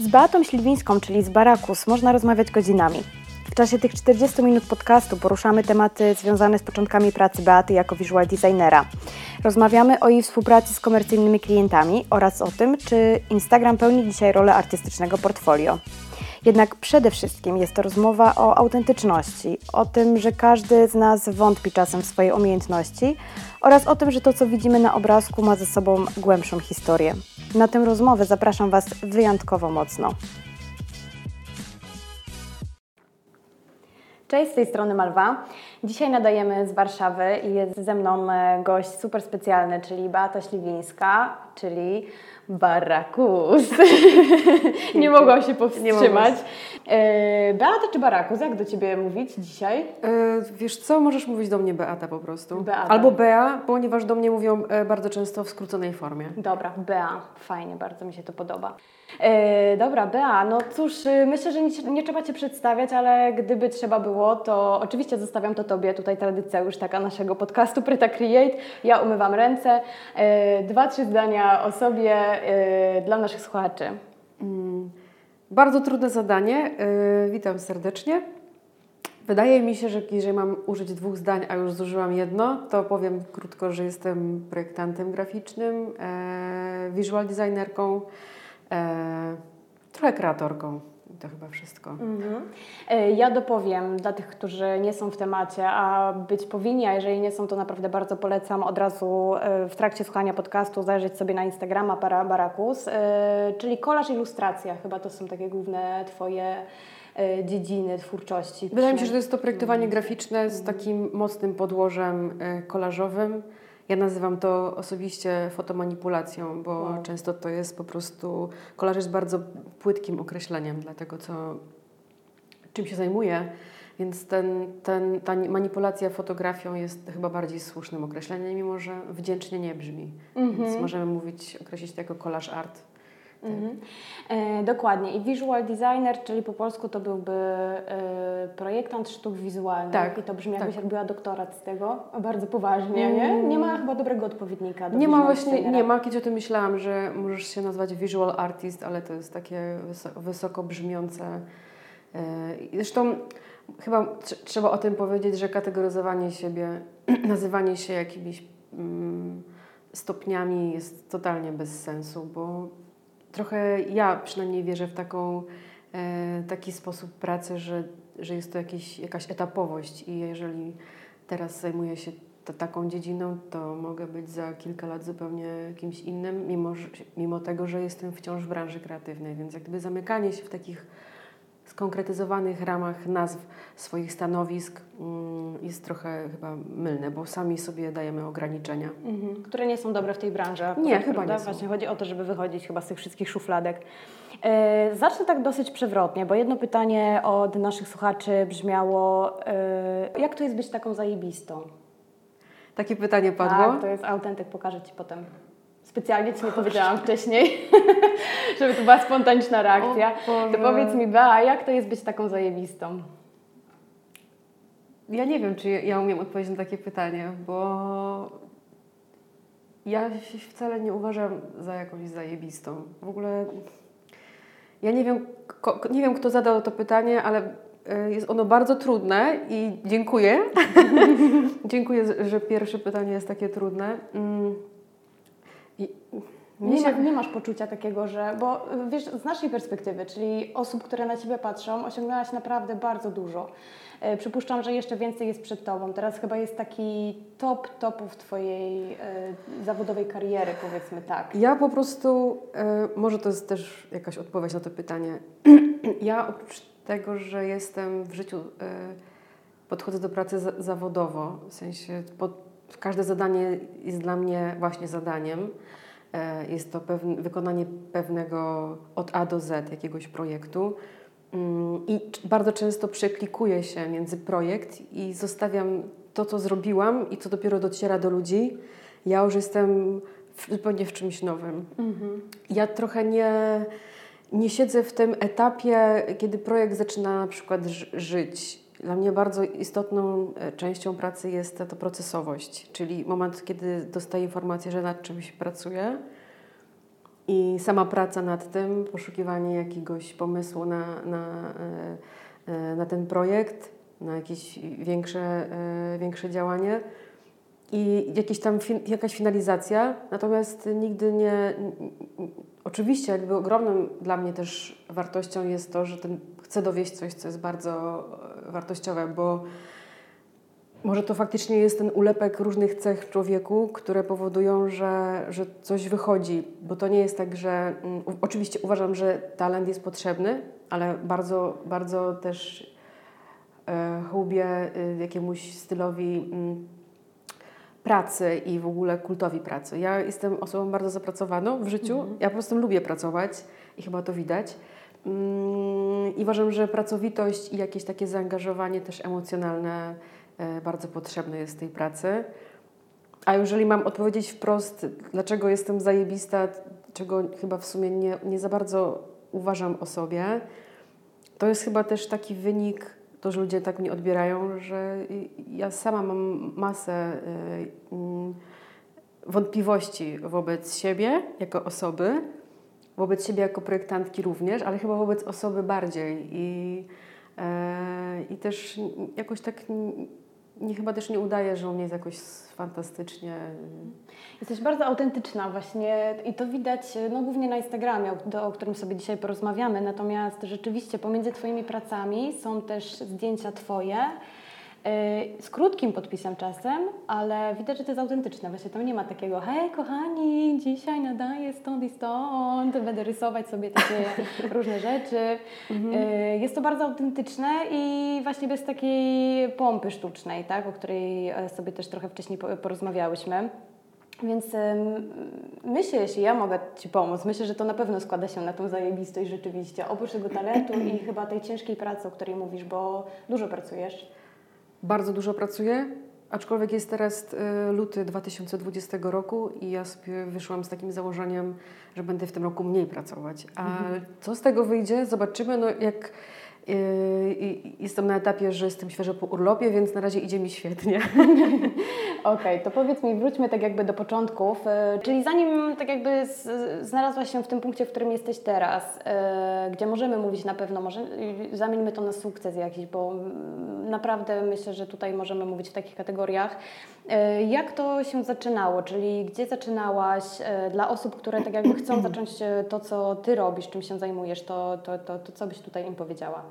Z Beatą Śliwińską, czyli z Barakus, można rozmawiać godzinami. W czasie tych 40 minut podcastu poruszamy tematy związane z początkami pracy Beaty jako visual designera. Rozmawiamy o jej współpracy z komercyjnymi klientami oraz o tym, czy Instagram pełni dzisiaj rolę artystycznego portfolio. Jednak przede wszystkim jest to rozmowa o autentyczności, o tym, że każdy z nas wątpi czasem w swoje umiejętności oraz o tym, że to, co widzimy na obrazku, ma ze sobą głębszą historię. Na tę rozmowę zapraszam Was wyjątkowo mocno. Cześć, z tej strony Malwa. Dzisiaj nadajemy z Warszawy i jest ze mną e, gość super specjalny, czyli Beata Śliwińska, czyli Barakus. nie mogłam się powstrzymać. E, Beata czy Barakus? Jak do Ciebie mówić dzisiaj? E, wiesz co, możesz mówić do mnie Beata po prostu. Beata. Albo Bea, ponieważ do mnie mówią e, bardzo często w skróconej formie. Dobra, Bea. Fajnie, bardzo mi się to podoba. E, dobra, Bea, no cóż, y, myślę, że nie, nie, trzeba Cię przedstawiać, ale gdyby trzeba było, to oczywiście zostawiam to Tobie, tutaj tradycja już taka naszego podcastu Preta Create. Ja umywam ręce. E, dwa, trzy zdania o sobie e, dla naszych słuchaczy. Mm, bardzo trudne zadanie. Witam serdecznie. Wydaje mi się, że jeżeli mam użyć dwóch zdań, a już zużyłam jedno, to powiem krótko, że jestem projektantem graficznym, visual designerką, trochę kreatorką. I to chyba wszystko. Mhm. E, ja dopowiem dla tych, którzy nie są w temacie, a być powinni, a jeżeli nie są, to naprawdę bardzo polecam od razu e, w trakcie słuchania podcastu zajrzeć sobie na Instagrama para Barakus, e, czyli kolaż ilustracja. Chyba to są takie główne Twoje dziedziny twórczości. Wydaje mi się, że to jest to projektowanie graficzne z takim mocnym podłożem kolażowym. Ja nazywam to osobiście fotomanipulacją, bo wow. często to jest po prostu. Kolaż jest bardzo płytkim określeniem dla tego, co, czym się zajmuję. Więc ten, ten, ta manipulacja fotografią jest chyba bardziej słusznym określeniem, mimo że wdzięcznie nie brzmi. Mm -hmm. Więc mhm. możemy mówić, określić to jako kolaż art. Mhm. E, dokładnie. I visual designer, czyli po polsku to byłby e, projektant sztuk wizualnych. Tak. I to brzmi jakbyś tak. robiła doktorat z tego. Bardzo poważnie, mm. nie? Nie ma chyba dobrego odpowiednika do Nie ma właśnie, designera. nie ma. Kiedyś o tym myślałam, że możesz się nazwać visual artist, ale to jest takie wysoko, wysoko brzmiące. E, zresztą chyba trzeba o tym powiedzieć, że kategoryzowanie siebie, nazywanie się jakimiś mm, stopniami jest totalnie bez sensu, bo trochę ja przynajmniej wierzę w taką, e, taki sposób pracy, że, że jest to jakiś, jakaś etapowość i jeżeli teraz zajmuję się to, taką dziedziną, to mogę być za kilka lat zupełnie kimś innym, mimo, mimo tego, że jestem wciąż w branży kreatywnej. Więc jak gdyby zamykanie się w takich skonkretyzowanych ramach nazw swoich stanowisk mm, jest trochę chyba mylne, bo sami sobie dajemy ograniczenia. Mhm. Które nie są dobre w tej branży. Nie, chyba prawda? nie są. Właśnie chodzi o to, żeby wychodzić chyba z tych wszystkich szufladek. E, zacznę tak dosyć przewrotnie, bo jedno pytanie od naszych słuchaczy brzmiało, e, jak to jest być taką zajebistą? Takie pytanie padło? Tak, to jest autentyk, pokażę Ci potem. Specjalnie Ci nie powiedziałam wcześniej, żeby to była spontaniczna reakcja. To powiedz mi, Bea, jak to jest być taką zajebistą? Ja nie wiem, czy ja umiem odpowiedzieć na takie pytanie, bo ja się wcale nie uważam za jakąś zajebistą. W ogóle ja nie wiem, nie wiem kto zadał to pytanie, ale e, jest ono bardzo trudne i dziękuję. dziękuję, że pierwsze pytanie jest takie trudne. Mm. Nie, ma, nie, masz poczucia takiego, że. Bo wiesz, z naszej perspektywy, czyli osób, które na ciebie patrzą, osiągnęłaś naprawdę bardzo dużo. E, przypuszczam, że jeszcze więcej jest przed tobą. Teraz chyba jest taki top topów twojej e, zawodowej kariery, powiedzmy tak. Ja po prostu, e, może to jest też jakaś odpowiedź na to pytanie. ja oprócz tego, że jestem w życiu, podchodzę do pracy za, zawodowo, w sensie pod, każde zadanie jest dla mnie właśnie zadaniem. E, jest to pewne, wykonanie pewnego od A do Z jakiegoś projektu. Mm, I bardzo często przeklikuję się między projekt i zostawiam to, co zrobiłam i co dopiero dociera do ludzi. Ja już jestem zupełnie w czymś nowym. Mhm. Ja trochę nie, nie siedzę w tym etapie, kiedy projekt zaczyna na przykład żyć dla mnie bardzo istotną e, częścią pracy jest to procesowość, czyli moment, kiedy dostaję informację, że nad czymś pracuję I sama praca nad tym, poszukiwanie jakiegoś pomysłu na, na, na ten projekt, na jakieś większe, większe działanie i jakieś tam jakaś finalizacja, natomiast nigdy nie. Oczywiście, jakby ogromną dla mnie też wartością jest to, że ten, chcę dowieść coś, co jest bardzo e, wartościowe, bo może to faktycznie jest ten ulepek różnych cech w człowieku, które powodują, że, że coś wychodzi, bo to nie jest tak, że. Um, oczywiście uważam, że talent jest potrzebny, ale bardzo, bardzo też e, chłubię y, jakiemuś stylowi. Y, pracy i w ogóle kultowi pracy. Ja jestem osobą bardzo zapracowaną w życiu. Mhm. Ja po prostu lubię pracować i chyba to widać. Mm, I uważam, że pracowitość i jakieś takie zaangażowanie też emocjonalne e, bardzo potrzebne jest tej pracy. A jeżeli mam odpowiedzieć wprost, dlaczego jestem zajebista, czego chyba w sumie nie, nie za bardzo uważam o sobie, to jest chyba też taki wynik to, że ludzie tak mnie odbierają, że ja sama mam masę y, mm, wątpliwości wobec siebie jako osoby, wobec siebie jako projektantki również, ale chyba wobec osoby bardziej. I, e, i też jakoś tak nie, chyba też nie udaje, że u mnie jest jakoś fantastycznie. Jesteś bardzo autentyczna właśnie i to widać no, głównie na Instagramie, o, o którym sobie dzisiaj porozmawiamy. Natomiast rzeczywiście pomiędzy Twoimi pracami są też zdjęcia Twoje, z krótkim podpisem czasem, ale widać, że to jest autentyczne. Właśnie tam nie ma takiego, hej kochani, dzisiaj nadaję stąd i stąd, będę rysować sobie takie różne rzeczy. Mhm. Y, jest to bardzo autentyczne i właśnie bez takiej pompy sztucznej, tak, o której e, sobie też trochę wcześniej porozmawiałyśmy. Więc myślę, jeśli ja mogę Ci pomóc, myślę, że to na pewno składa się na tą zajebistość rzeczywiście. Oprócz tego talentu i chyba tej ciężkiej pracy, o której mówisz, bo dużo pracujesz bardzo dużo pracuję, aczkolwiek jest teraz e, luty 2020 roku i ja sobie wyszłam z takim założeniem, że będę w tym roku mniej pracować. A mhm. co z tego wyjdzie, zobaczymy. No jak Jestem na etapie, że jestem świeżo po urlopie, więc na razie idzie mi świetnie. Okay, to powiedz mi, wróćmy tak jakby do początków. E, czyli zanim tak jakby znalazłaś się w tym punkcie, w którym jesteś teraz, e, gdzie możemy mówić na pewno, może zamieńmy to na sukces jakiś, bo naprawdę myślę, że tutaj możemy mówić w takich kategoriach. E, jak to się zaczynało? Czyli gdzie zaczynałaś? Dla osób, które tak jakby chcą zacząć to, co Ty robisz, czym się zajmujesz, to, to, to, to co byś tutaj im powiedziała?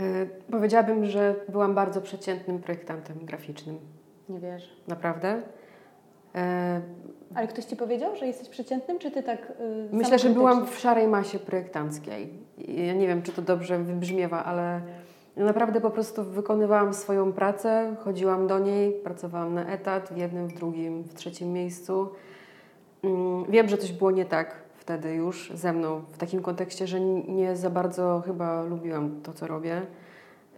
Yy, powiedziałabym, że byłam bardzo przeciętnym projektantem graficznym. Nie wiesz. Naprawdę. Yy, Ale ktoś Ci powiedział, że jesteś przeciętnym, czy Ty tak yy, Myślę, że byłam w szarej masie projektanckiej. Ja nie wiem, czy to dobrze wybrzmiewa, ale naprawdę po prostu wykonywałam swoją pracę, chodziłam do niej, pracowałam na etat w jednym, w drugim, w trzecim miejscu. Mm, wiem, że coś było nie tak wtedy już ze mną w takim kontekście, że nie za bardzo chyba lubiłam to, co robię,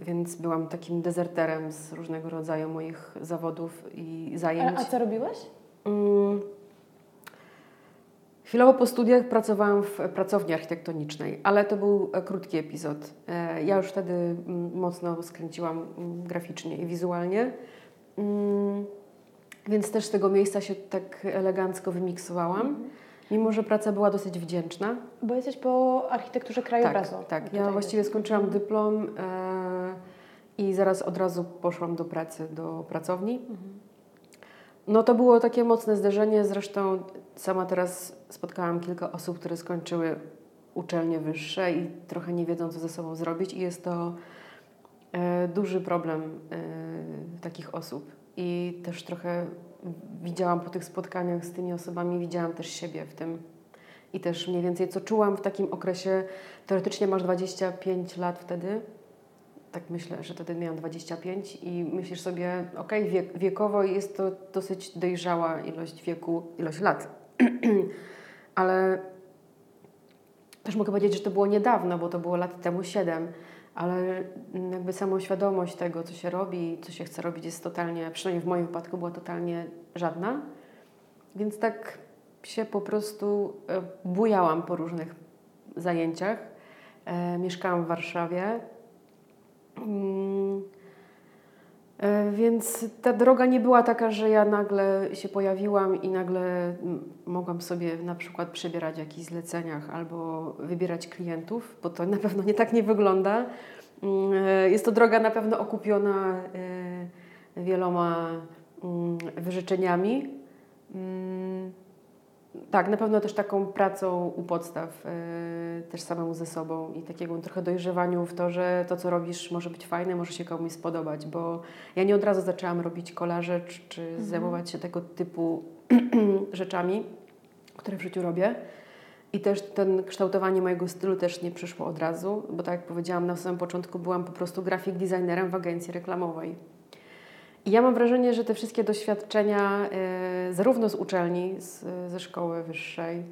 więc byłam takim dezerterem z różnego rodzaju moich zawodów i zajęć. A, a co robiłeś? Mm, chwilowo po studiach pracowałam w pracowni architektonicznej, ale to był e, krótki epizod. E, ja już wtedy mm, mocno skręciłam mm, graficznie i wizualnie. Więc też z tego miejsca się tak elegancko wymiksowałam. Mhm. Mimo, że praca była dosyć wdzięczna. Bo jesteś po architekturze krajobrazu. Tak, tak. ja właściwie skończyłam mhm. dyplom e, i zaraz od razu poszłam do pracy, do pracowni. Mhm. No to było takie mocne zderzenie, zresztą sama teraz spotkałam kilka osób, które skończyły uczelnie wyższe i trochę nie wiedzą, co ze sobą zrobić i jest to e, duży problem e, takich osób i też trochę widziałam po tych spotkaniach z tymi osobami, widziałam też siebie w tym. I też mniej więcej co czułam w takim okresie. Teoretycznie masz 25 lat wtedy, tak myślę, że wtedy miałam 25 i myślisz sobie, ok, wiek, wiekowo jest to dosyć dojrzała ilość wieku, ilość lat, ale też mogę powiedzieć, że to było niedawno, bo to było lat temu 7 ale jakby samoświadomość tego, co się robi, co się chce robić, jest totalnie, przynajmniej w moim wypadku, była totalnie żadna. Więc tak się po prostu e, bujałam po różnych zajęciach. E, mieszkałam w Warszawie. Mm. E, więc ta droga nie była taka, że ja nagle się pojawiłam i nagle mogłam sobie na przykład przebierać w jakichś zleceniach albo wybierać klientów, bo to na pewno nie tak nie wygląda. Mm, e, jest to droga na pewno okupiona e, wieloma mm, wyrzeczeniami. Tak, na pewno też taką pracą u podstaw, yy, też samemu ze sobą i takiego trochę dojrzewaniu w to, że to, co robisz, może być fajne, może się komuś spodobać, bo ja nie od razu zaczęłam robić kolaże czy, czy mhm. zajmować się tego typu rzeczami, które w życiu robię. I też ten kształtowanie mojego stylu też nie przyszło od razu, bo tak jak powiedziałam na samym początku, byłam po prostu grafik designerem w agencji reklamowej. I ja mam wrażenie, że te wszystkie doświadczenia, y, zarówno z uczelni, z, ze szkoły wyższej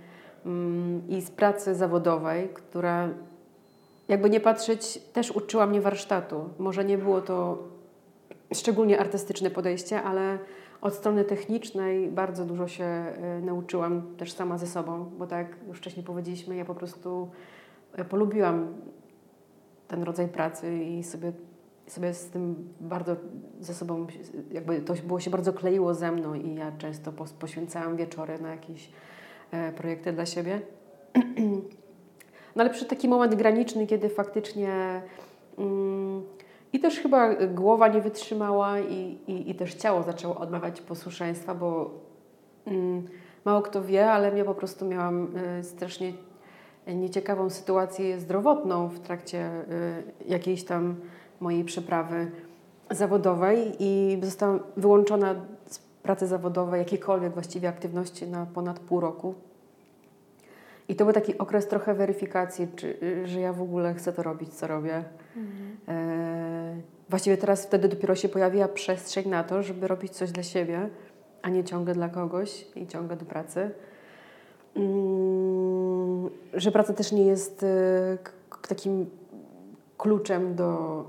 mm, i z pracy zawodowej, która jakby nie patrzeć, też uczyła mnie warsztatu. Może nie było to szczególnie artystyczne podejście, ale od strony technicznej bardzo dużo się y, nauczyłam też sama ze sobą, bo tak jak już wcześniej powiedzieliśmy, ja po prostu y, polubiłam ten rodzaj pracy i sobie sobie z tym bardzo ze sobą, jakby to było się bardzo kleiło ze mną i ja często poświęcałam wieczory na jakieś e, projekty dla siebie. no ale przy taki moment graniczny, kiedy faktycznie mm, i też chyba głowa nie wytrzymała i, i, i też ciało zaczęło odmawiać posłuszeństwa, bo mm, mało kto wie, ale ja po prostu miałam y, strasznie nieciekawą sytuację zdrowotną w trakcie y, jakiejś tam mojej przeprawy zawodowej i zostałam wyłączona z pracy zawodowej, jakiejkolwiek właściwie aktywności na ponad pół roku. I to był taki okres trochę weryfikacji, czy, że ja w ogóle chcę to robić, co robię. Mhm. E, właściwie teraz wtedy dopiero się pojawiła przestrzeń na to, żeby robić coś dla siebie, a nie ciągle dla kogoś i ciągle do pracy. Mm, że praca też nie jest e, takim kluczem do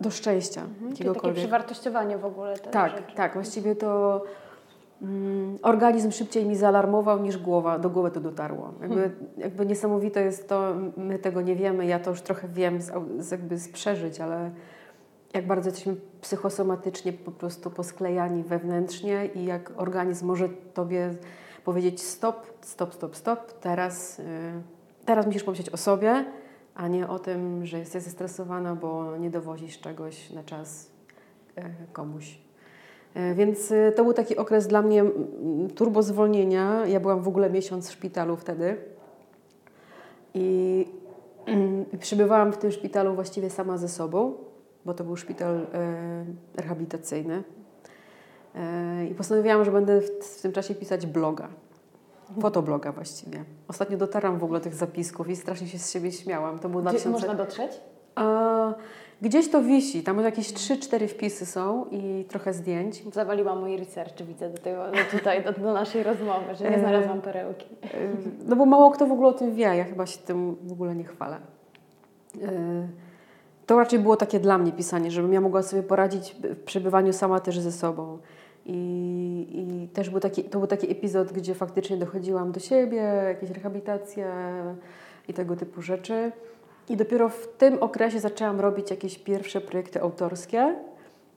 do szczęścia mhm, jakiegokolwiek. takie przewartościowanie w ogóle. Tak, rzeczy. tak. Właściwie to mm, organizm szybciej mi zaalarmował niż głowa, do głowy to dotarło. Jakby, hmm. jakby niesamowite jest to, my tego nie wiemy, ja to już trochę wiem z, z, jakby z przeżyć, ale jak bardzo jesteśmy psychosomatycznie po prostu posklejani wewnętrznie i jak organizm może Tobie powiedzieć stop, stop, stop, stop, teraz, yy, teraz musisz pomyśleć o sobie, a nie o tym, że jesteś zestresowana, bo nie dowozisz czegoś na czas e, komuś. E, więc e, to był taki okres dla mnie turbo zwolnienia. Ja byłam w ogóle miesiąc w szpitalu wtedy i przybywałam w tym szpitalu właściwie sama ze sobą, bo to był szpital rehabilitacyjny. I postanowiłam, że będę w tym czasie pisać bloga fotobloga właściwie. Ostatnio dotarłam w ogóle tych zapisków i strasznie się z siebie śmiałam. To było Gdzie 2000... można dotrzeć? A, gdzieś to wisi. Tam jakieś 3-4 wpisy są i trochę zdjęć. Zawaliłam mój research, widzę, do tego, do tutaj, do, do naszej rozmowy, że nie znalazłam perełki. E, no bo mało kto w ogóle o tym wie. Ja chyba się tym w ogóle nie chwalę. E, to raczej było takie dla mnie pisanie, żebym ja mogła sobie poradzić w przebywaniu sama też ze sobą. I, I, też był taki, to był taki epizod, gdzie faktycznie dochodziłam do siebie, jakieś rehabilitacje i tego typu rzeczy. I dopiero w tym okresie zaczęłam robić jakieś pierwsze projekty autorskie.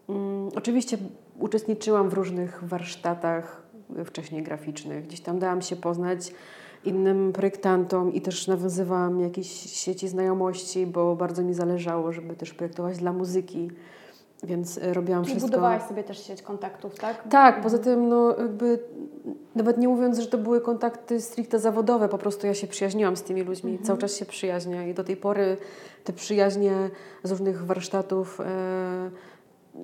Um, oczywiście uczestniczyłam w różnych warsztatach wcześniej graficznych. Gdzieś tam dałam się poznać innym projektantom i też nawiązywałam jakieś sieci znajomości, bo bardzo mi zależało, żeby też projektować dla muzyki. Więc e, robiłam wszystko. budowałaś sobie też sieć kontaktów, tak? Tak, poza tym no jakby nawet nie mówiąc, że to były kontakty stricte zawodowe, po prostu ja się przyjaźniłam z tymi ludźmi, mhm. cały czas się przyjaźnię i do tej pory te przyjaźnie z różnych warsztatów e,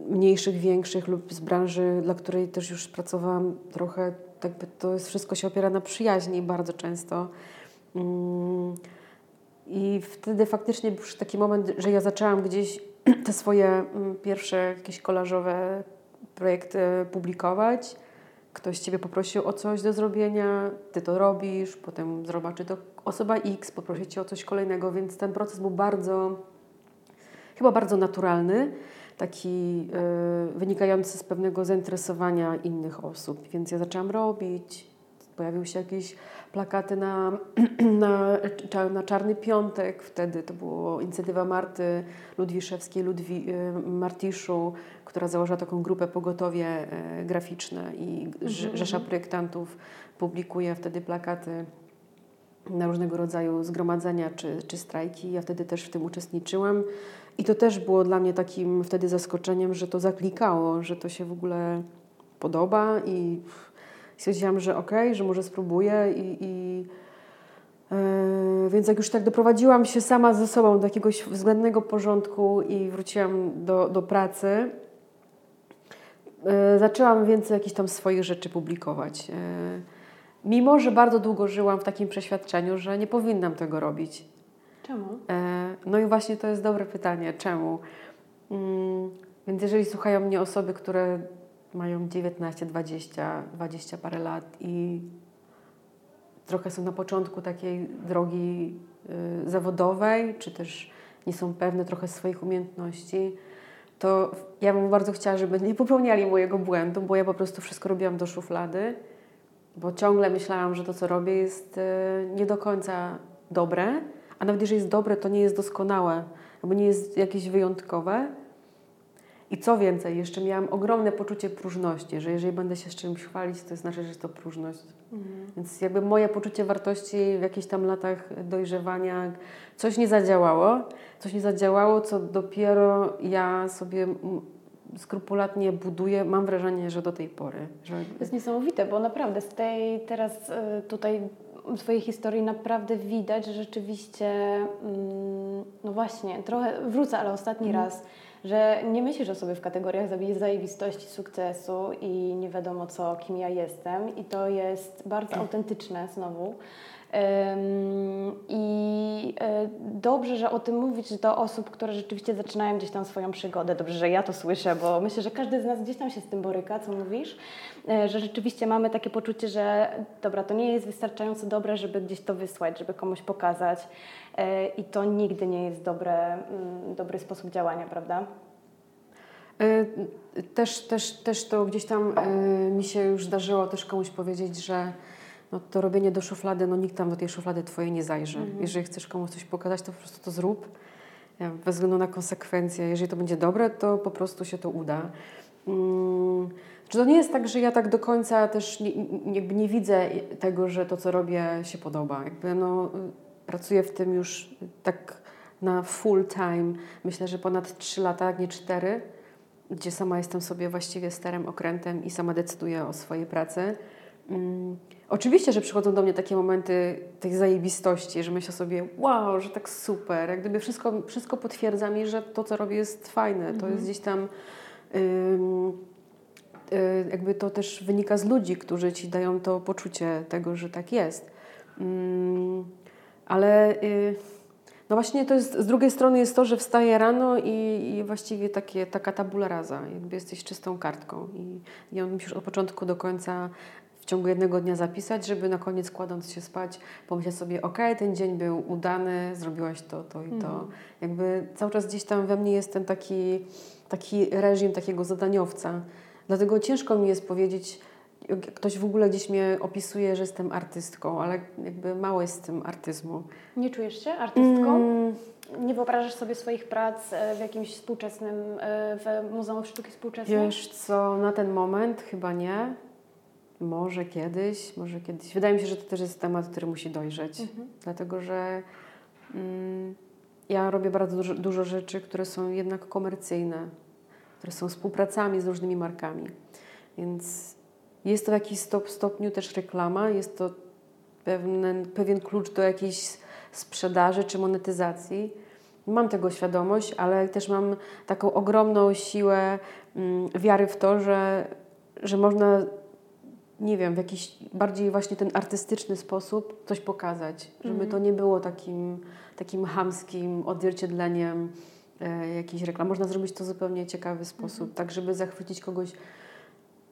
mniejszych, większych lub z branży, dla której też już pracowałam trochę, jakby to jest wszystko się opiera na przyjaźni bardzo często. Mm, I wtedy faktycznie był taki moment, że ja zaczęłam gdzieś te swoje mm, pierwsze jakieś kolażowe projekty publikować. Ktoś Ciebie poprosił o coś do zrobienia, Ty to robisz, potem zobaczy to osoba X, poprosi Cię o coś kolejnego, więc ten proces był bardzo, chyba bardzo naturalny, taki y, wynikający z pewnego zainteresowania innych osób. Więc ja zaczęłam robić, Pojawiły się jakieś plakaty na, na, na Czarny Piątek wtedy. To była inicjatywa Marty Ludwiszewskiej, Ludwi, y, Martiszu, która założyła taką grupę pogotowie e, graficzne i mhm. Rzesza Projektantów publikuje wtedy plakaty na różnego rodzaju zgromadzenia czy, czy strajki. Ja wtedy też w tym uczestniczyłam. I to też było dla mnie takim wtedy zaskoczeniem, że to zaklikało, że to się w ogóle podoba i stwierdziłam, że okej, okay, że może spróbuję i, i yy, więc jak już tak doprowadziłam się sama ze sobą do jakiegoś względnego porządku i wróciłam do, do pracy, yy, zaczęłam więcej jakichś tam swoich rzeczy publikować. Yy, mimo, że bardzo długo żyłam w takim przeświadczeniu, że nie powinnam tego robić. Czemu? no i właśnie to jest dobre pytanie. Czemu? Mm, więc jeżeli słuchają mnie osoby, które mają 19, 20, 20 parę lat i trochę są na początku takiej drogi y, zawodowej, czy też nie są pewne trochę swoich umiejętności, to ja bym bardzo chciała, żeby nie popełniali mojego błędu, bo ja po prostu wszystko robiłam do szuflady, bo ciągle myślałam, że to, co robię, jest y, nie do końca dobre, a nawet jeżeli jest dobre, to nie jest doskonałe, albo nie jest jakieś wyjątkowe. I co więcej, jeszcze miałam ogromne poczucie próżności, że jeżeli będę się z czymś chwalić, to znaczy, że jest to próżność. Mhm. Więc jakby moje poczucie wartości w jakichś tam latach dojrzewania coś nie zadziałało, coś nie zadziałało, co dopiero ja sobie skrupulatnie buduję, mam wrażenie, że do tej pory. Że... To jest niesamowite, bo naprawdę z tej teraz y, tutaj swojej historii naprawdę widać, że rzeczywiście, mm, no właśnie, trochę wrócę, ale ostatni mm. raz, że nie myślisz o sobie w kategoriach zajebistości, sukcesu i nie wiadomo co, kim ja jestem i to jest bardzo autentyczne znowu. I e, dobrze, że o tym mówić do osób, które rzeczywiście zaczynają gdzieś tam swoją przygodę. Dobrze, że ja to słyszę, bo myślę, że każdy z nas gdzieś tam się z tym boryka, co mówisz, e, że rzeczywiście mamy takie poczucie, że dobra, to nie jest wystarczająco dobre, żeby gdzieś to wysłać, żeby komuś pokazać e, i to nigdy nie jest dobre, mm, dobry sposób działania, prawda? Też, też, też to gdzieś tam mi się już zdarzyło też komuś powiedzieć, że no to robienie do szuflady, no nikt tam do tej szuflady twojej nie zajrzy. Mhm. Jeżeli chcesz komuś coś pokazać, to po prostu to zrób, bez względu na konsekwencje. Jeżeli to będzie dobre, to po prostu się to uda. Hmm. Czy to nie jest tak, że ja tak do końca też nie, jakby nie widzę tego, że to, co robię, się podoba? Jakby no, pracuję w tym już tak na full time. Myślę, że ponad 3 lata, nie 4, gdzie sama jestem sobie właściwie starym okrętem i sama decyduję o swojej pracy. Hmm. Oczywiście, że przychodzą do mnie takie momenty tej zajebistości, że myślę sobie, wow, że tak super, jak gdyby wszystko, wszystko potwierdza mi, że to, co robię jest fajne, to jest mhm. gdzieś tam... Y, jakby to też wynika z ludzi, którzy ci dają to poczucie tego, że tak jest. ale y, no właśnie to jest, z drugiej strony jest to, że wstaję rano i, i właściwie takie, taka tabula rasa, jakby jesteś czystą kartką i, i on musisz od początku do końca w ciągu jednego dnia zapisać, żeby na koniec kładąc się spać pomyśleć sobie, ok, ten dzień był udany, zrobiłaś to, to i to. Mhm. Jakby cały czas gdzieś tam we mnie jest ten taki, taki reżim takiego zadaniowca. Dlatego ciężko mi jest powiedzieć, ktoś w ogóle gdzieś mnie opisuje, że jestem artystką, ale jakby mało jest z tym artyzmu. Nie czujesz się artystką? Mm. Nie wyobrażasz sobie swoich prac e, w jakimś współczesnym, e, w Muzeum Sztuki Współczesnej? Wiesz co, na ten moment chyba nie. Może kiedyś, może kiedyś. Wydaje mi się, że to też jest temat, który musi dojrzeć, mhm. dlatego że mm, ja robię bardzo dużo, dużo rzeczy, które są jednak komercyjne, które są współpracami z różnymi markami. Więc jest to w jakiś stop, stopniu też reklama, jest to pewien, pewien klucz do jakiejś sprzedaży czy monetyzacji. Mam tego świadomość, ale też mam taką ogromną siłę mm, wiary w to, że, że można nie wiem, w jakiś bardziej właśnie ten artystyczny sposób coś pokazać, żeby mm. to nie było takim, takim hamskim odzwierciedleniem e, jakiejś reklam. Można zrobić to w zupełnie ciekawy sposób, mm. tak żeby zachwycić kogoś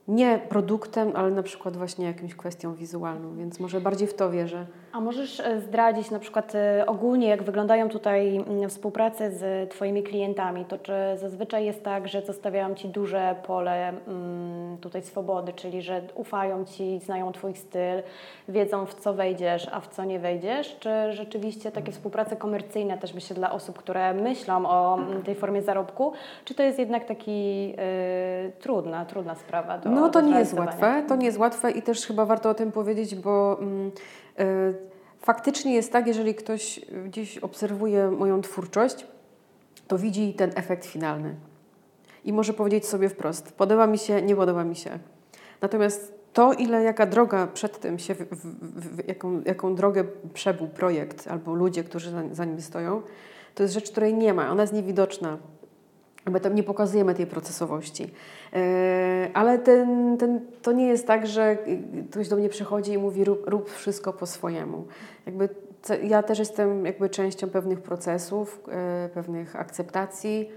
nie produktem, ale na przykład właśnie jakimś kwestią wizualną, więc może bardziej w to wierzę. A możesz e, zdradzić na przykład e, ogólnie, jak wyglądają tutaj współprace z Twoimi klientami? To czy zazwyczaj jest tak, że zostawiają Ci duże pole tutaj swobody, czyli że ufają Ci, znają Twój styl, wiedzą w co wejdziesz, a w co nie wejdziesz? Czy rzeczywiście takie współprace komercyjne też myślę dla osób, które myślą o tej formie zarobku, czy to jest jednak taki y, trudna, trudna sprawa do No to nie jest łatwe, to nie jest łatwe i też chyba warto o tym powiedzieć, bo mm, y, faktycznie jest tak, jeżeli ktoś gdzieś obserwuje moją twórczość, to widzi ten efekt finalny. I może powiedzieć sobie wprost, podoba mi się, nie podoba mi się. Natomiast to, ile, jaka droga przed tym się, w, w, w, jaką, jaką drogę przebył projekt albo ludzie, którzy za, za nim stoją, to jest rzecz, której nie ma. Ona jest niewidoczna. My tam nie pokazujemy tej procesowości. E, ale ten, ten, to nie jest tak, że ktoś do mnie przychodzi i mówi rób, rób wszystko po swojemu. Jakby ja też jestem jakby częścią pewnych procesów, e, pewnych akceptacji.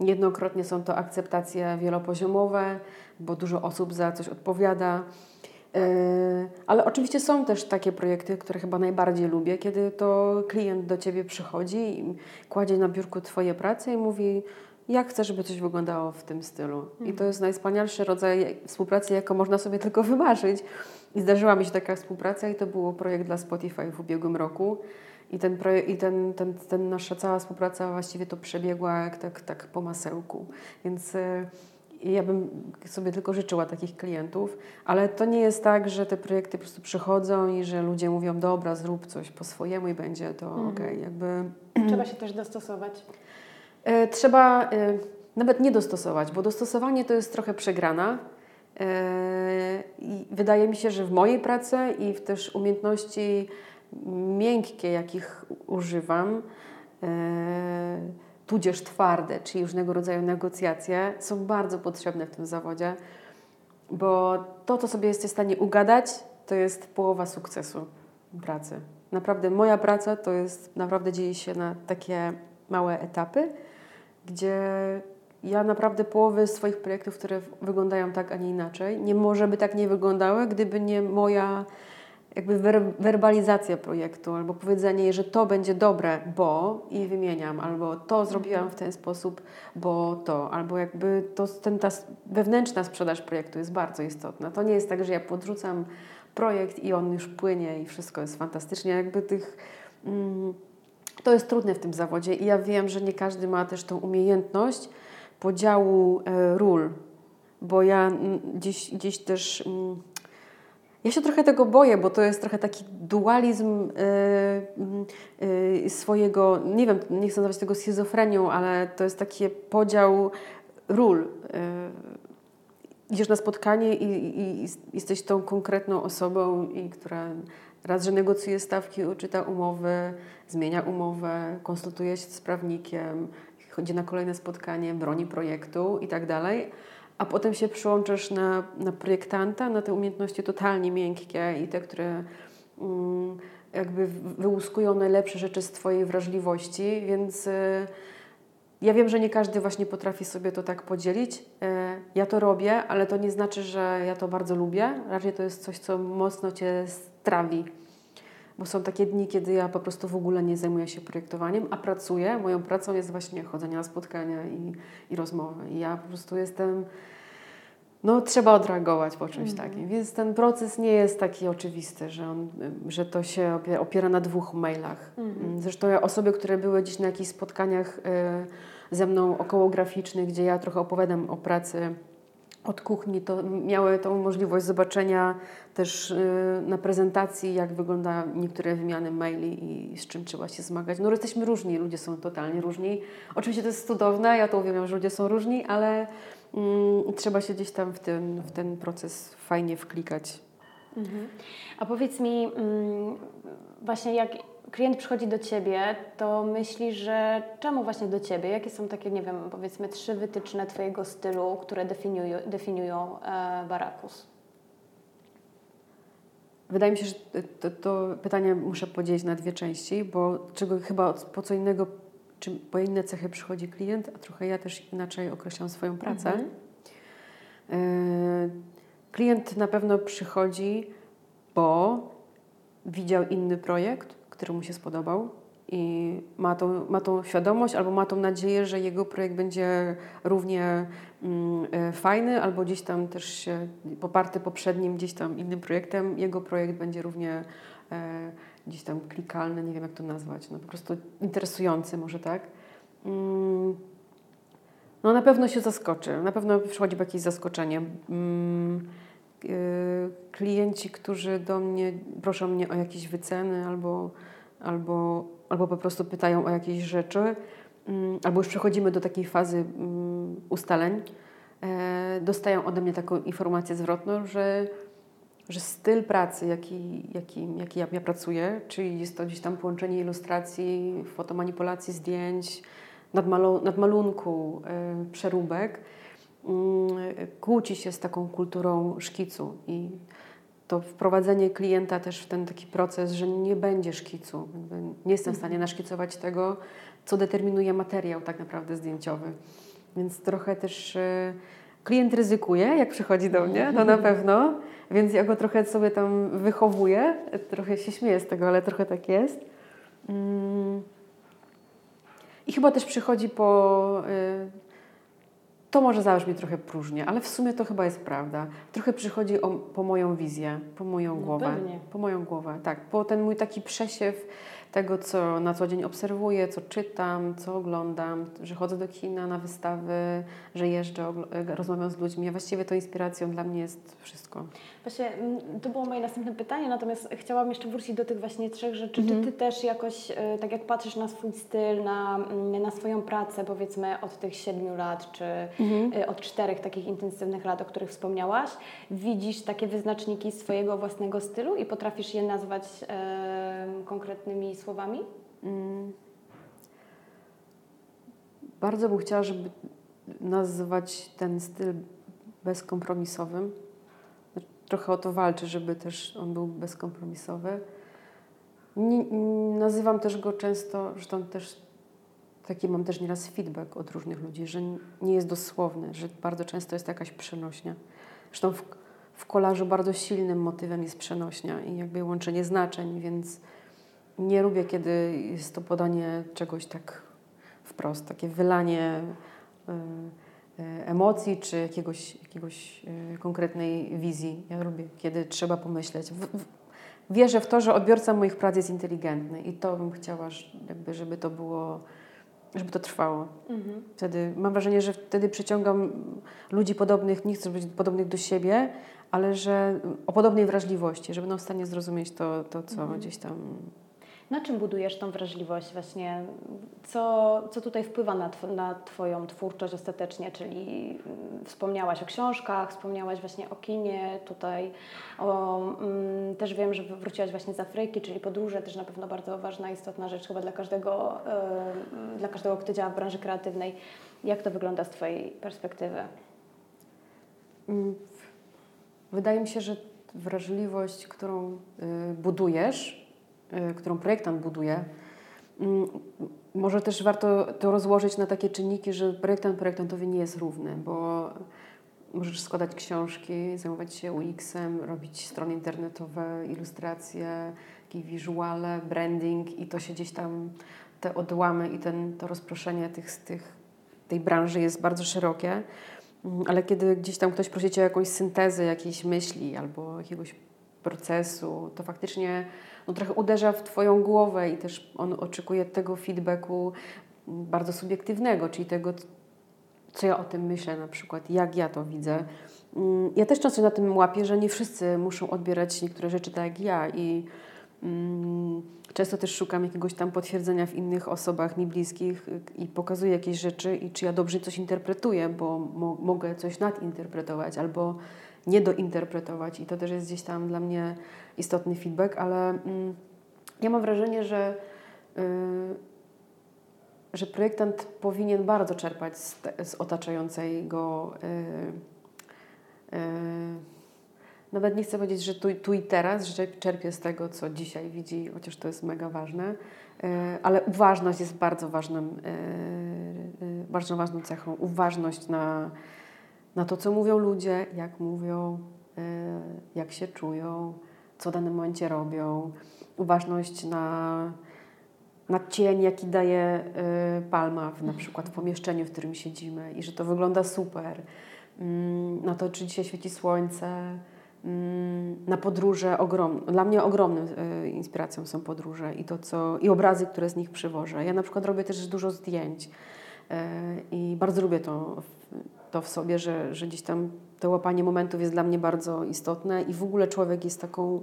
Niejednokrotnie są to akceptacje wielopoziomowe, bo dużo osób za coś odpowiada. E, ale oczywiście są też takie projekty, które chyba najbardziej lubię, kiedy to klient do ciebie przychodzi i kładzie na biurku Twoje prace i mówi: jak chcę, żeby coś wyglądało w tym stylu. Mhm. I to jest najwspanialszy rodzaj współpracy, jaką można sobie tylko wymarzyć. I zdarzyła mi się taka współpraca i to był projekt dla Spotify w ubiegłym roku. I, ten, i ten, ten, ten nasza cała współpraca właściwie to przebiegła jak tak, tak po masełku. Więc y, ja bym sobie tylko życzyła takich klientów, ale to nie jest tak, że te projekty po prostu przychodzą i że ludzie mówią, dobra, zrób coś po swojemu i będzie to mhm. ok. Jakby... Trzeba się też dostosować. E, trzeba e, nawet nie dostosować, bo dostosowanie to jest trochę przegrana. E, I wydaje mi się, że w mojej pracy i w też umiejętności miękkie, jakich używam, tudzież twarde, czyli różnego rodzaju negocjacje, są bardzo potrzebne w tym zawodzie, bo to, co sobie jesteś w stanie ugadać, to jest połowa sukcesu pracy. Naprawdę moja praca to jest, naprawdę dzieje się na takie małe etapy, gdzie ja naprawdę połowy swoich projektów, które wyglądają tak, a nie inaczej, nie może by tak nie wyglądały, gdyby nie moja jakby werbalizacja projektu, albo powiedzenie, że to będzie dobre, bo i wymieniam, albo to zrobiłam w ten sposób, bo to, albo jakby to, ten, ta wewnętrzna sprzedaż projektu jest bardzo istotna. To nie jest tak, że ja podrzucam projekt i on już płynie i wszystko jest fantastycznie. Jakby tych... Mm, to jest trudne w tym zawodzie i ja wiem, że nie każdy ma też tą umiejętność podziału e, ról, bo ja gdzieś, gdzieś też. Mm, ja się trochę tego boję, bo to jest trochę taki dualizm y, y, swojego, nie wiem, nie chcę nazwać tego schizofrenią, ale to jest taki podział ról. Y, idziesz na spotkanie i, i, i, jesteś tą konkretną osobą, i która raz, że negocjuje stawki, czyta umowy, zmienia umowę, konsultuje się z prawnikiem, chodzi na kolejne spotkanie, broni projektu i tak dalej, a potem się przyłączasz na, na projektanta, na te umiejętności totalnie miękkie i te, które mm, jakby wyłuskują najlepsze rzeczy z Twojej wrażliwości, więc y, ja wiem, że nie każdy właśnie potrafi sobie to tak podzielić. Y, ja to robię, ale to nie znaczy, że ja to bardzo lubię. Raczej to jest coś, co mocno Cię strawi bo są takie dni, kiedy ja po prostu w ogóle nie zajmuję się projektowaniem, a pracuję. Moją pracą jest właśnie chodzenie na spotkania i, i rozmowy. I ja po prostu jestem, no trzeba odreagować po czymś mm. takim. Więc ten proces nie jest taki oczywisty, że, on, że to się opiera na dwóch mailach. Mm. Zresztą osoby, które były gdzieś na jakichś spotkaniach y, ze mną okołograficznych, gdzie ja trochę opowiadam o pracy od kuchni, to miały tą możliwość zobaczenia też y, na prezentacji, jak wygląda niektóre wymiany maili i z czym trzeba się zmagać. No jesteśmy różni, ludzie są totalnie różni. Oczywiście to jest cudowne, ja to uwielbiam, że ludzie są różni, ale trzeba się gdzieś tam w ten, w ten proces fajnie wklikać. Mhm. A powiedz mi, mm, właśnie jak klient przychodzi do Ciebie, to myślisz, że czemu właśnie do Ciebie? Jakie są takie, nie wiem, powiedzmy trzy wytyczne Twojego stylu, które definiują, definiują Barakus? Wydaje mi się, że to, to, pytanie muszę podzielić na dwie części, bo czego chyba po co innego, czy po inne cechy przychodzi klient, a trochę ja też inaczej określam swoją pracę. Mhm. E, klient na pewno przychodzi, bo widział inny projekt, który mu się spodobał i ma tą, ma tą świadomość albo ma tą nadzieję, że jego projekt będzie równie mm, e, fajny albo gdzieś tam też się poparty poprzednim gdzieś tam innym projektem, jego projekt będzie równie gdzieś tam klikalny, nie wiem jak to nazwać, no po prostu interesujący może tak. Mm, no na pewno się zaskoczy, na pewno przychodzi jakieś zaskoczenie. Mm, e, klienci, którzy do mnie proszą mnie o jakieś wyceny albo, albo, albo po prostu pytają o jakieś rzeczy, mm, albo już przechodzimy do takiej fazy ustaleń, e, dostają ode mnie taką informację zwrotną, że że styl pracy, jaki, jaki, jaki ja, ja pracuję, czyli jest to gdzieś tam połączenie ilustracji, fotomanipulacji zdjęć, nadmalu, nadmalunku, y, przeróbek, y, kłóci się z taką kulturą szkicu i to wprowadzenie klienta też w ten taki proces, że nie będzie szkicu. Nie jestem w stanie mhm. naszkicować tego, co determinuje materiał tak naprawdę zdjęciowy. Więc trochę też y, klient ryzykuje, jak przychodzi do mnie, to na pewno. Więc ja go trochę sobie tam wychowuję. Trochę się śmieję z tego, ale trochę tak jest. Mm. I chyba też przychodzi po. To może zabrzmi trochę próżnie, ale w sumie to chyba jest prawda. Trochę przychodzi o, po moją wizję, po moją no głowę. Pewnie. Po moją głowę, tak. Po ten mój taki przesiew tego, co na co dzień obserwuję, co czytam, co oglądam, że chodzę do kina, na wystawy, że jeżdżę, rozmawiam z ludźmi. Właściwie to inspiracją dla mnie jest wszystko. Właśnie mm, to było moje następne pytanie, natomiast chciałam jeszcze wrócić do tych właśnie trzech rzeczy. Mhm. Czy ty też jakoś, e, tak jak patrzysz na swój styl, na, mm, na swoją pracę, powiedzmy od tych siedmiu lat, czy mhm. E, od czterech takich intensywnych lat, o których wspomniałaś, widzisz takie wyznaczniki swojego własnego stylu i potrafisz je nazwać e, konkretnymi słowami? Mm. Bardzo bym chciała, żeby nazywać ten styl bezkompromisowym. Trochę o to walczę, żeby też on był bezkompromisowy. Nie, nazywam też go często, zresztą też taki mam też nieraz feedback od różnych ludzi, że nie jest dosłowny, że bardzo często jest jakaś przenośnia. Zresztą w, w kolażu bardzo silnym motywem jest przenośnia i jakby łączenie znaczeń, więc nie lubię, kiedy jest to podanie czegoś tak wprost, takie wylanie y, y, emocji czy jakiegoś, jakiegoś y, konkretnej wizji. Ja lubię, kiedy trzeba pomyśleć. W, w, wierzę w to, że odbiorca moich prac jest inteligentny i to bym chciała, żeby to było, żeby to trwało. Mhm. Wtedy mam wrażenie, że wtedy przyciągam ludzi podobnych, nie chcę być podobnych do siebie, ale że o podobnej wrażliwości, żeby będą w stanie zrozumieć to, to co mhm. gdzieś tam na czym budujesz tą wrażliwość właśnie? Co, co tutaj wpływa na, tw na Twoją twórczość ostatecznie? Czyli mm, wspomniałaś o książkach, wspomniałaś właśnie o kinie, tutaj o, mm, też wiem, że wróciłaś właśnie z Afryki, czyli podróże, też na pewno bardzo ważna, istotna rzecz chyba dla każdego, yy, dla każdego, kto działa w branży kreatywnej. Jak to wygląda z Twojej perspektywy? Mm, wydaje mi się, że wrażliwość, którą y, budujesz, którą projektant buduje, mm, może też warto to rozłożyć na takie czynniki, że projektant projektantowi nie jest równy, bo możesz składać książki, zajmować się UX-em, robić strony internetowe, ilustracje, jakieś wizuale, branding i to się gdzieś tam, te odłamy i ten, to rozproszenie tych, tych, tej branży jest bardzo szerokie. Mm, ale kiedy gdzieś tam ktoś prosi Cię o jakąś syntezę jakiejś myśli albo jakiegoś procesu, to faktycznie no, trochę uderza w Twoją głowę i też on oczekuje tego feedbacku bardzo subiektywnego, czyli tego, co ja o tym myślę na przykład, jak ja to widzę. Mm, ja też często na tym łapię, że nie wszyscy muszą odbierać niektóre rzeczy tak jak ja i mm, często też szukam jakiegoś tam potwierdzenia w innych osobach mi bliskich i pokazuję jakieś rzeczy i czy ja dobrze coś interpretuję, bo mo mogę coś nadinterpretować albo nie dointerpretować i to też jest gdzieś tam dla mnie istotny feedback, ale mm, ja mam wrażenie, że, yy, że projektant powinien bardzo czerpać z, te, z otaczającej go yy, yy, nawet nie chcę powiedzieć, że tu, tu, i teraz, że czerpie z tego, co dzisiaj widzi, chociaż to jest mega ważne, ale uważność jest bardzo ważnym, bardzo ważną cechą. Uważność na, na to, co mówią ludzie, jak mówią, jak się czują, co w danym momencie robią, uważność na, na cień, jaki daje palma w, na przykład w pomieszczeniu, w którym siedzimy i że to wygląda super, mm, na to, czy dzisiaj świeci słońce, mm, na podróże ogromne. Dla mnie ogromną inspiracją są podróże i to, co i obrazy, które z nich przywożę. Ja na przykład robię też dużo zdjęć i bardzo lubię to, to w sobie, że, że gdzieś tam to łapanie momentów jest dla mnie bardzo istotne i w ogóle człowiek jest taką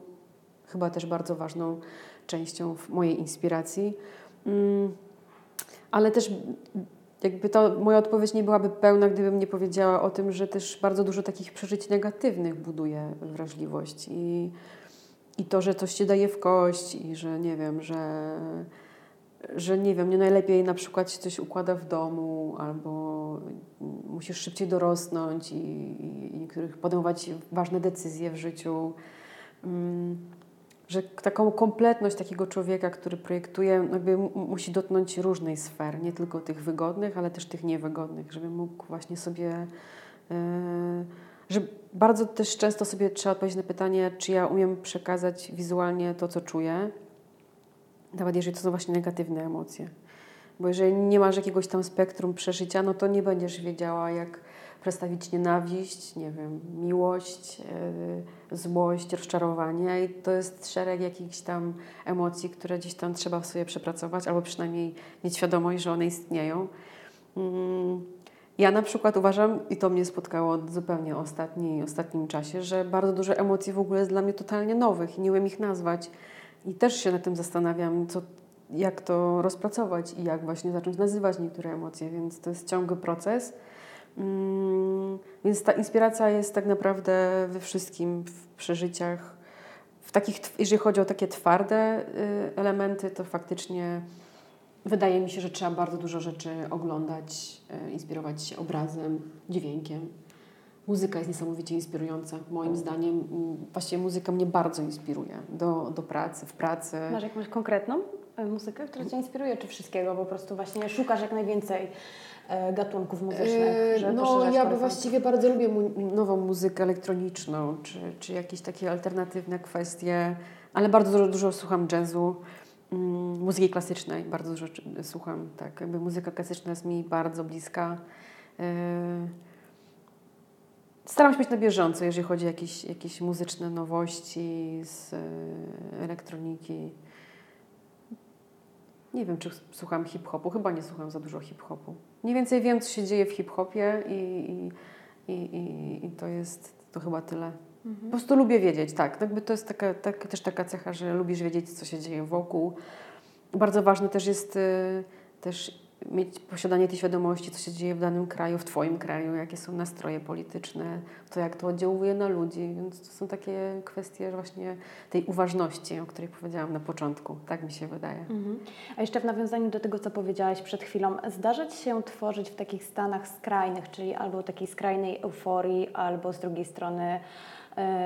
chyba też bardzo ważną częścią mojej inspiracji. Mm, ale też jakby to moja odpowiedź nie byłaby pełna, gdybym nie powiedziała o tym, że też bardzo dużo takich przeżyć negatywnych buduje wrażliwość i, i to, że coś się daje w kość i że nie wiem, że że nie wiem, nie najlepiej na przykład coś układa w domu albo musisz szybciej dorosnąć i, i podejmować ważne decyzje w życiu. Mm, że taką kompletność takiego człowieka, który projektuje, jakby musi dotknąć różnej sfer, nie tylko tych wygodnych, ale też tych niewygodnych, żeby mógł właśnie sobie. Yy, że bardzo też często sobie trzeba odpowiedzieć na pytanie, czy ja umiem przekazać wizualnie to, co czuję, nawet jeżeli to są właśnie negatywne emocje. Bo jeżeli nie masz jakiegoś tam spektrum przeżycia, no to nie będziesz wiedziała, jak przedstawić nienawiść, nie wiem, miłość, yy, złość, rozczarowanie. I to jest szereg jakichś tam emocji, które gdzieś tam trzeba w sobie przepracować, albo przynajmniej mieć świadomość, że one istnieją. Yy. Ja na przykład uważam, i to mnie spotkało zupełnie ostatni, ostatnim czasie, że bardzo dużo emocji w ogóle jest dla mnie totalnie nowych i nie umiem ich nazwać. I też się nad tym zastanawiam, co, jak to rozpracować i jak właśnie zacząć nazywać niektóre emocje, więc to jest ciągły proces. Mm, więc ta inspiracja jest tak naprawdę we wszystkim, w przeżyciach. W takich, jeżeli chodzi o takie twarde y, elementy, to faktycznie wydaje mi się, że trzeba bardzo dużo rzeczy oglądać, y, inspirować się obrazem, dźwiękiem. Muzyka jest niesamowicie inspirująca, moim zdaniem. Właściwie muzyka mnie bardzo inspiruje do, do pracy, w pracy. Masz jakąś konkretną muzykę, która Cię inspiruje, czy wszystkiego? Po prostu właśnie szukasz jak najwięcej e, gatunków muzycznych? Żeby no, ja właściwie bardzo lubię mu nową muzykę elektroniczną, czy, czy jakieś takie alternatywne kwestie, ale bardzo dużo, dużo słucham jazzu, mm, muzyki klasycznej, bardzo dużo słucham, tak. Jakby muzyka klasyczna jest mi bardzo bliska. Staram się być na bieżąco, jeżeli chodzi o jakieś, jakieś muzyczne nowości z e, elektroniki. Nie wiem, czy słucham hip-hopu. Chyba nie słucham za dużo hip-hopu. Mniej więcej wiem, co się dzieje w hip-hopie i, i, i, i, to jest to chyba tyle. Mhm. Po prostu lubię wiedzieć, tak. Jakby to jest taka, tak, też taka cecha, że lubisz wiedzieć, co się dzieje wokół. Bardzo ważne też jest y, też mieć posiadanie tej świadomości, co się dzieje w danym kraju, w Twoim kraju, jakie są nastroje polityczne, to jak to oddziałuje na ludzi. Więc to są takie kwestie właśnie tej uważności, o której powiedziałam na początku. Tak mi się wydaje. Mhm. A jeszcze w nawiązaniu do tego, co powiedziałaś przed chwilą, zdarzać się tworzyć w takich stanach skrajnych, czyli albo takiej skrajnej euforii, albo z drugiej strony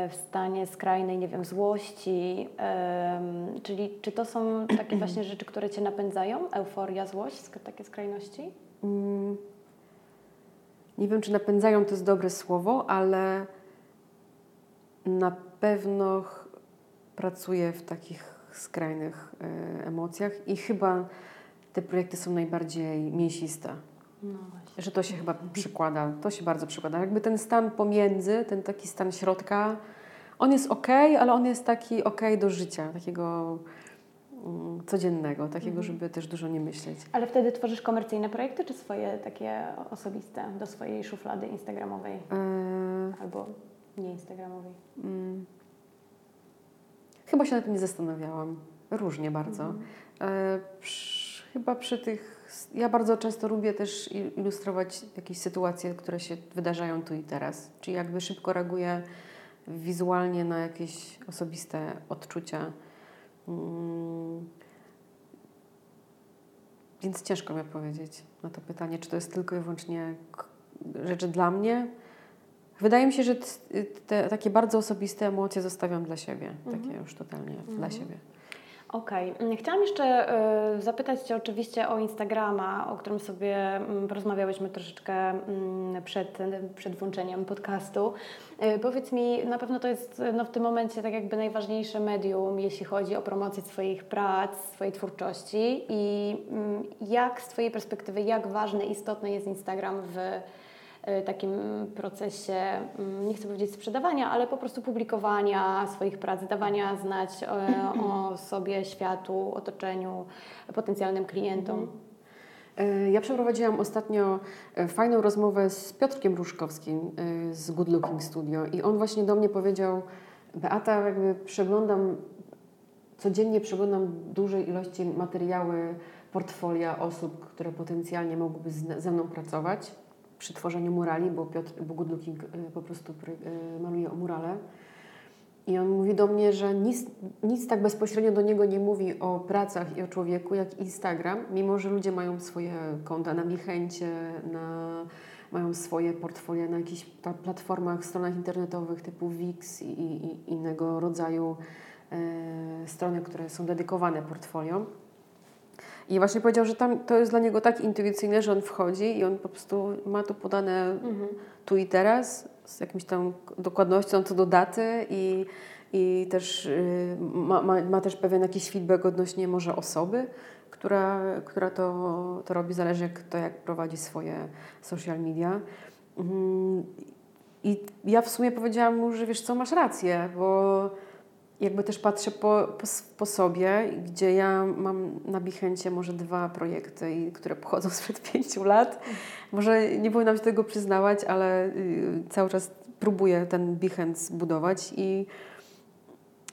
w stanie skrajnej, nie wiem, złości. Czyli czy to są takie właśnie rzeczy, które Cię napędzają? Euforia, złość, takie skrajności? Mm. Nie wiem, czy napędzają to jest dobre słowo, ale na pewno pracuję w takich skrajnych e, emocjach i chyba te projekty są najbardziej mięsiste. No że to się chyba przykłada, to się bardzo przykłada. Jakby ten stan pomiędzy, ten taki stan środka, on jest ok, ale on jest taki ok do życia, takiego um, codziennego, takiego, mhm. żeby też dużo nie myśleć. Ale wtedy tworzysz komercyjne projekty, czy swoje takie osobiste, do swojej szuflady instagramowej? Eee... Albo nieinstagramowej? Mm. Chyba się na tym nie zastanawiałam. Różnie bardzo. Mhm. Przy, chyba przy tych ja bardzo często lubię też ilustrować jakieś sytuacje, które się wydarzają tu i teraz. Czyli jakby szybko reaguję wizualnie na jakieś osobiste odczucia. Mm. Więc ciężko mi odpowiedzieć na to pytanie, czy to jest tylko i wyłącznie rzeczy dla mnie. Wydaje mi się, że te takie bardzo osobiste emocje zostawiam dla siebie, mhm. takie już totalnie mhm. dla siebie. Okej. Okay. Chciałam jeszcze y, zapytać Cię oczywiście o Instagrama, o którym sobie y, porozmawiałyśmy troszeczkę y, przed, przed włączeniem podcastu. Y, powiedz mi, na pewno to jest no, w tym momencie tak jakby najważniejsze medium, jeśli chodzi o promocję swoich prac, swojej twórczości i mm, jak z Twojej perspektywy, jak ważny, istotny jest Instagram w takim procesie, mm, nie chcę powiedzieć sprzedawania, ale po prostu publikowania swoich prac, dawania znać o, o sobie, światu, otoczeniu, potencjalnym klientom. Mhm. Y, ja przeprowadziłam ostatnio fajną rozmowę z Piotrkiem Różkowskim z Good Looking Studio i on właśnie do mnie powiedział, Beata, jakby przeglądam, codziennie przeglądam dużej ilości materiały, portfolia osób, które potencjalnie mogłyby ze mną pracować przy tworzeniu murali, bo Piotr bo Good Looking y, po prostu y, maluje o murale. I on mówi do mnie, że nic, nic tak bezpośrednio do niego nie mówi o pracach i o człowieku jak Instagram, mimo że ludzie mają swoje konta na Michęcie, na, mają swoje portfolia na jakichś platformach, stronach internetowych typu Wix i, i, innego rodzaju e, strony, które są dedykowane portfoliom. I właśnie powiedział, że tam to jest dla niego tak intuicyjne, że on wchodzi i on po prostu ma to podane mhm. tu i teraz z jakimś tam dokładnością co do daty i, i też y, ma, ma, ma, też pewien jakiś feedback odnośnie może osoby, która, która to, to robi, zależy jak, to jak prowadzi swoje social media. Mm, I ja w sumie powiedziałam mu, że wiesz co, masz rację, bo jakby też patrzę po, po, po, sobie, gdzie ja mam na Behance może dwa projekty, które pochodzą sprzed pięciu lat. Może nie powinnam się tego przyznawać, ale y, cały czas próbuję ten Behance budować i,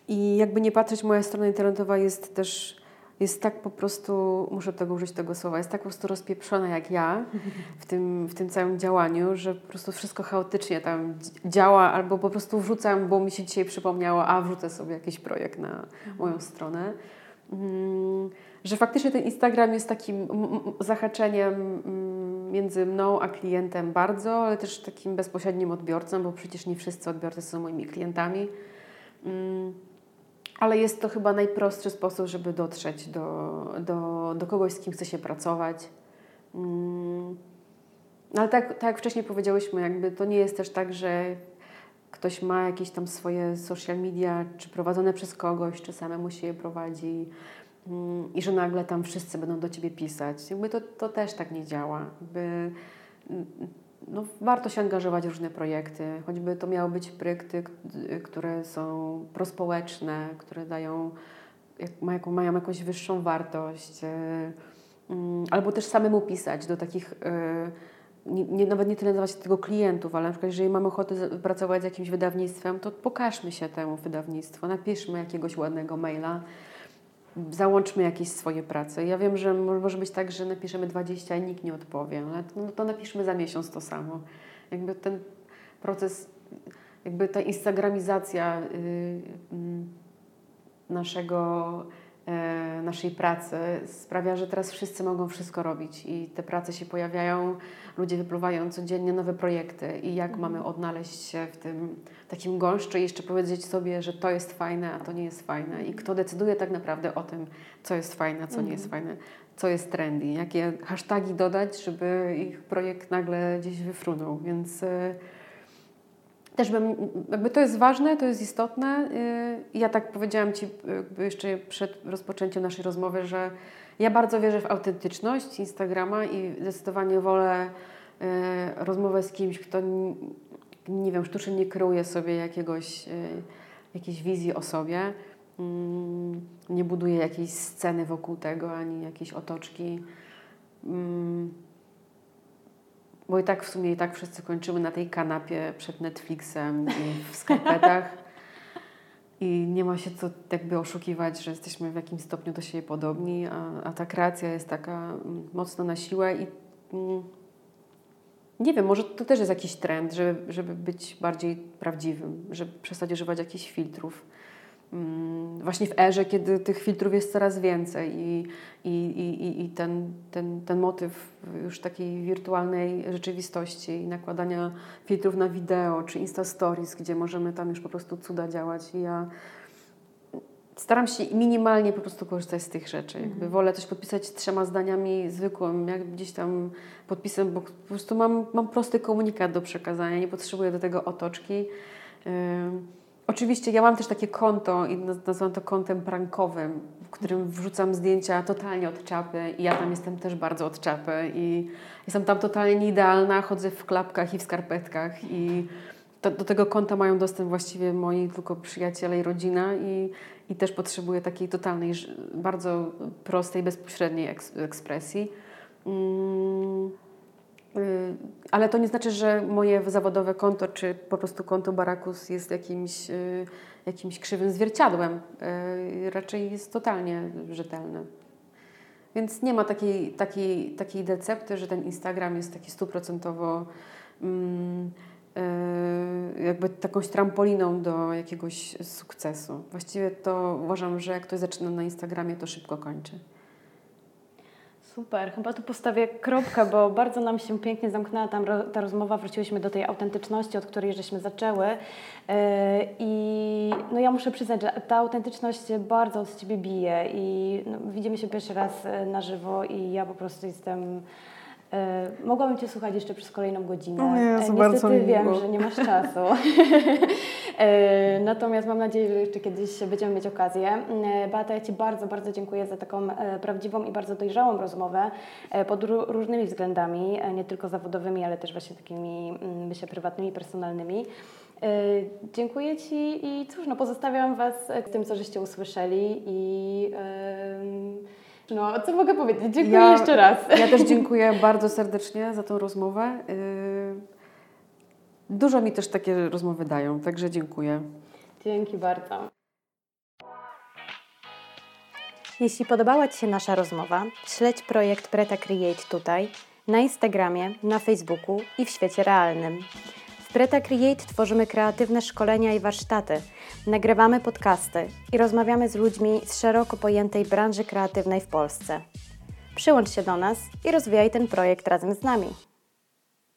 i jakby nie patrzeć, moja strona internetowa jest też jest tak po prostu, muszę tego użyć tego słowa, jest tak po prostu rozpieprzona jak ja w tym, w tym całym działaniu, że po prostu wszystko chaotycznie tam działa albo po prostu wrzucam, bo mi się dzisiaj przypomniało, a wrzucę sobie jakiś projekt na moją stronę. Mm, że faktycznie ten Instagram jest takim zahaczeniem mm, między mną a klientem bardzo, ale też takim bezpośrednim odbiorcą, bo przecież nie wszyscy odbiorcy są moimi klientami. Mm, ale jest to chyba najprostszy sposób, żeby dotrzeć do, do, do kogoś, z kim chce się pracować. Mm. No ale tak, tak jak wcześniej powiedziałyśmy, jakby to nie jest też tak, że ktoś ma jakieś tam swoje social media, czy prowadzone przez kogoś, czy samemu się je prowadzi mm, i że nagle tam wszyscy będą do ciebie pisać. Jakby to, to też tak nie działa. Jakby, no, warto się angażować w różne projekty, choćby to miały być projekty, które są prospołeczne, które dają, mają jakąś wyższą wartość, e, mm, albo też samemu pisać do takich, e, nie, nawet nie tyle nazywać tego klientów, ale na przykład jeżeli mamy ochotę pracować z jakimś wydawnictwem, to pokażmy się temu wydawnictwu, napiszmy jakiegoś ładnego maila, załączmy jakieś swoje prace. Ja wiem, że może być tak, że napiszemy 20 i nikt nie odpowie, ale no to napiszmy za miesiąc to samo. Jakby ten proces, jakby ta instagramizacja yy, naszego E, naszej pracy sprawia, że teraz wszyscy mogą wszystko robić i te prace się pojawiają, ludzie wypływają codziennie nowe projekty i jak mhm. mamy odnaleźć się w tym takim gąszczu i jeszcze powiedzieć sobie, że to jest fajne, a to nie jest fajne i kto decyduje tak naprawdę o tym, co jest fajne, a co nie jest mhm. fajne, co jest trendy, jakie hasztagi dodać, żeby ich projekt nagle gdzieś wyfrunął, więc e, też bym, jakby to jest ważne, to jest istotne. Y, ja tak powiedziałam Ci jeszcze przed rozpoczęciem naszej rozmowy, że ja bardzo wierzę w autentyczność Instagrama i zdecydowanie wolę y, rozmowę z kimś, kto nie wiem, sztucznie nie kreuje sobie jakiegoś, y, jakiejś wizji o sobie, mm, nie buduje jakiejś sceny wokół tego, ani jakiejś otoczki. Bo i tak w sumie i tak wszyscy kończymy na tej kanapie przed Netflixem i w skarpetach. I nie ma się co jakby oszukiwać, że jesteśmy w jakimś stopniu do siebie podobni, a, a ta kreacja jest taka mm, mocno na siłę i mm, nie wiem, może to też jest jakiś trend, żeby, żeby być bardziej prawdziwym, żeby przestać używać jakichś filtrów. Mm, właśnie w erze, kiedy tych filtrów jest coraz więcej i, i, i, i ten, ten, ten motyw już takiej wirtualnej rzeczywistości i nakładania filtrów na wideo czy Insta Stories, gdzie możemy tam już po prostu cuda działać. I ja staram się minimalnie po prostu korzystać z tych rzeczy. Jakby Mhm. wolę coś podpisać trzema zdaniami zwykłym, jak gdzieś tam podpisem, bo po prostu mam, mam prosty komunikat do przekazania, nie potrzebuję do tego otoczki. Ym, Oczywiście ja mam też takie konto i naz- nazywam to kontem prankowym, w którym wrzucam zdjęcia totalnie od czapy i ja tam jestem też bardzo od czapy i jestem tam totalnie nieidealna, chodzę w klapkach i w skarpetkach i to, do tego konta mają dostęp właściwie moi tylko przyjaciele i rodzina i, i też potrzebuję takiej totalnej, bardzo prostej, bezpośredniej eks, ekspresji. Mm. Y, Ale to nie znaczy, że moje zawodowe konto, czy po prostu konto Barakus jest jakimś, y, jakimś krzywym zwierciadłem. Y, Raczej jest totalnie rzetelne. Więc nie ma takiej, takiej, takiej recepty, że ten Instagram jest taki stuprocentowo mm, jakby takąś trampoliną do jakiegoś sukcesu. Właściwie to uważam, że jak ktoś zaczyna na Instagramie, to szybko kończy. Super, chyba tu postawię kropkę, bo bardzo nam się pięknie zamknęła tam ta rozmowa, wróciłyśmy do tej autentyczności, od której żeśmy zaczęły. Yy, i no ja muszę przyznać, że ta autentyczność bardzo od Ciebie bije i no, widzimy się pierwszy raz e, na żywo i ja po prostu jestem... e, Mogłabym Cię słuchać jeszcze przez kolejną godzinę. O Jezu, E, bardzo Niestety wiem, miło. że nie masz czasu. E, Natomiast mam nadzieję, że jeszcze kiedyś będziemy mieć okazję. Beata, ja Ci bardzo, bardzo dziękuję za taką prawdziwą i bardzo dojrzałą rozmowę pod ró- różnymi względami, nie tylko zawodowymi, ale też właśnie takimi, mm, myślę, prywatnymi, personalnymi. Dziękuję Ci i cóż, no pozostawiam Was z tym, co żeście usłyszeli i em, no, co mogę powiedzieć? Dziękuję Ja- jeszcze raz. Ja też dziękuję bardzo serdecznie za tą rozmowę. Yy, Dużo mi też takie rozmowy dają, także dziękuję. Dzięki bardzo. Jeśli podobała Ci się nasza rozmowa, śledź projekt Preta Create tutaj, na Instagramie, na Facebooku i w świecie realnym. W Preta Create tworzymy kreatywne szkolenia i warsztaty, nagrywamy podcasty i rozmawiamy z ludźmi z szeroko pojętej branży kreatywnej w Polsce. Przyłącz się do nas i rozwijaj ten projekt razem z nami.